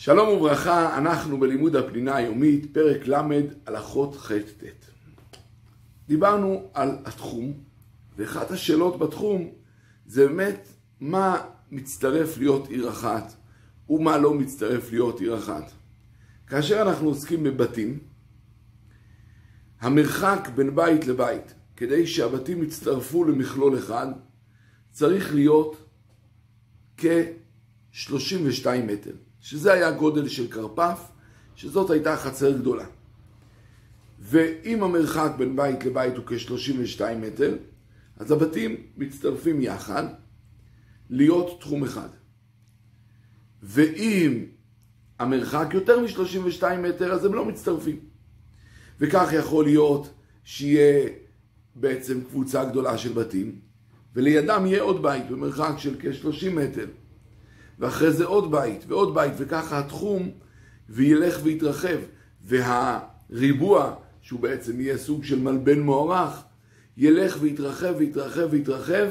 שלום וברכה, אנחנו בלימוד הפנינה היומית, פרק ל', הלכות ח'-ט'. דיברנו על התחום, ואחת השאלות בתחום זה באמת מה מצטרף להיות עיר אחת ומה לא מצטרף להיות עיר אחת. כאשר אנחנו עוסקים בבתים, המרחק בין בית לבית, כדי שהבתים יצטרפו למכלול אחד, צריך להיות כ-32 מטר. שזה היה גודל של כרפף, שזאת הייתה חצר גדולה. ואם המרחק בין בית לבית הוא כ-32 מטר, אז הבתים מצטרפים יחד להיות תחום אחד. ואם המרחק יותר מ-32 מטר, אז הם לא מצטרפים. וכך יכול להיות שיהיה בעצם קבוצה גדולה של בתים, ולידם יהיה עוד בית במרחק של כ-30 מטר. ואחרי זה עוד בית ועוד בית, וככה התחום וילך ויתרחב. והריבוע, שהוא בעצם יהיה סוג של מלבן מוערך, ילך ויתרחב ויתרחב ויתרחב,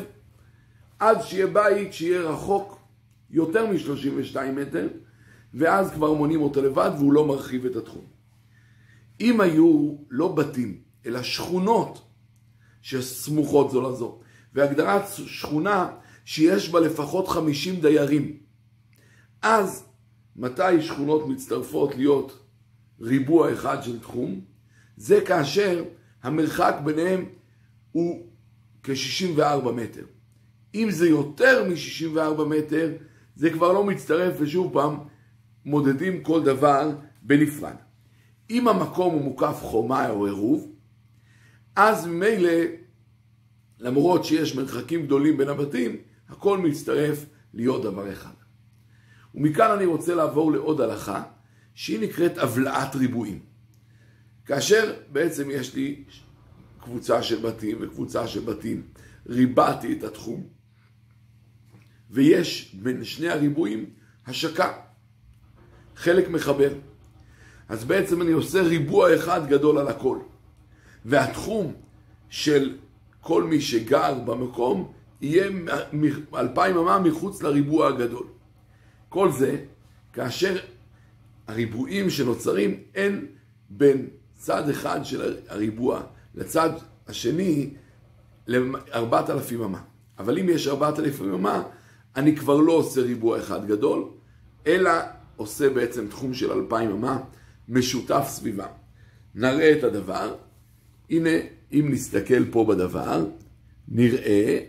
עד שיהיה בית שיהיה רחוק יותר מ-32 מטר, ואז כבר מונים אותו לבד והוא לא מרחיב את התחום. אם היו לא בתים, אלא שכונות שסמוכות זו לזו, והגדרת שכונה שיש בה לפחות 50 דיירים, אז מתי שכונות מצטרפות להיות ריבוע אחד של תחום? זה כאשר המרחק ביניהם הוא כ-64 מטר. אם זה יותר מ-64 מטר, זה כבר לא מצטרף, ושוב פעם, מודדים כל דבר בנפרד. אם המקום הוא מוקף חומה או עירוב, אז ממילא, למרות שיש מרחקים גדולים בין הבתים, הכל מצטרף להיות דבר אחד. ומכאן אני רוצה לעבור לעוד הלכה, שהיא נקראת הבלעת ריבועים. כאשר בעצם יש לי קבוצה של בתים וקבוצה של בתים, ריבעתי את התחום, ויש בין שני הריבועים השקה, חלק מחבר. אז בעצם אני עושה ריבוע אחד גדול על הכל. והתחום של כל מי שגר במקום יהיה אלפיים אמה מחוץ לריבוע הגדול. כל זה כאשר הריבועים שנוצרים אין בין צד אחד של הריבוע לצד השני לארבעת אלפים אמה. אבל אם יש ארבעת אלפים אמה, אני כבר לא עושה ריבוע אחד גדול, אלא עושה בעצם תחום של אלפיים אמה משותף סביבה. נראה את הדבר. הנה, אם נסתכל פה בדבר, נראה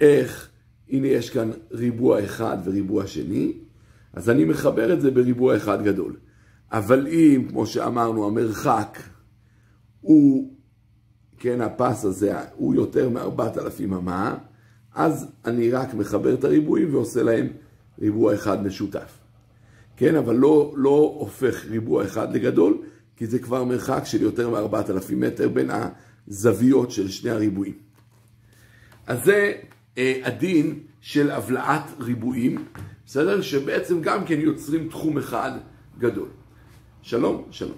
איך הנה יש כאן ריבוע אחד וריבוע שני, אז אני מחבר את זה בריבוע אחד גדול. אבל אם, כמו שאמרנו, המרחק הוא, כן, הפס הזה הוא יותר מארבעת אלפים אמה, אז אני רק מחבר את הריבועים ועושה להם ריבוע אחד משותף. כן, אבל לא, לא הופך ריבוע אחד לגדול, כי זה כבר מרחק של יותר מארבעת אלפים מטר בין הזוויות של שני הריבועים. אז זה הדין של הבלעת ריבועים, בסדר? שבעצם גם כן יוצרים תחום אחד גדול. שלום, שלום.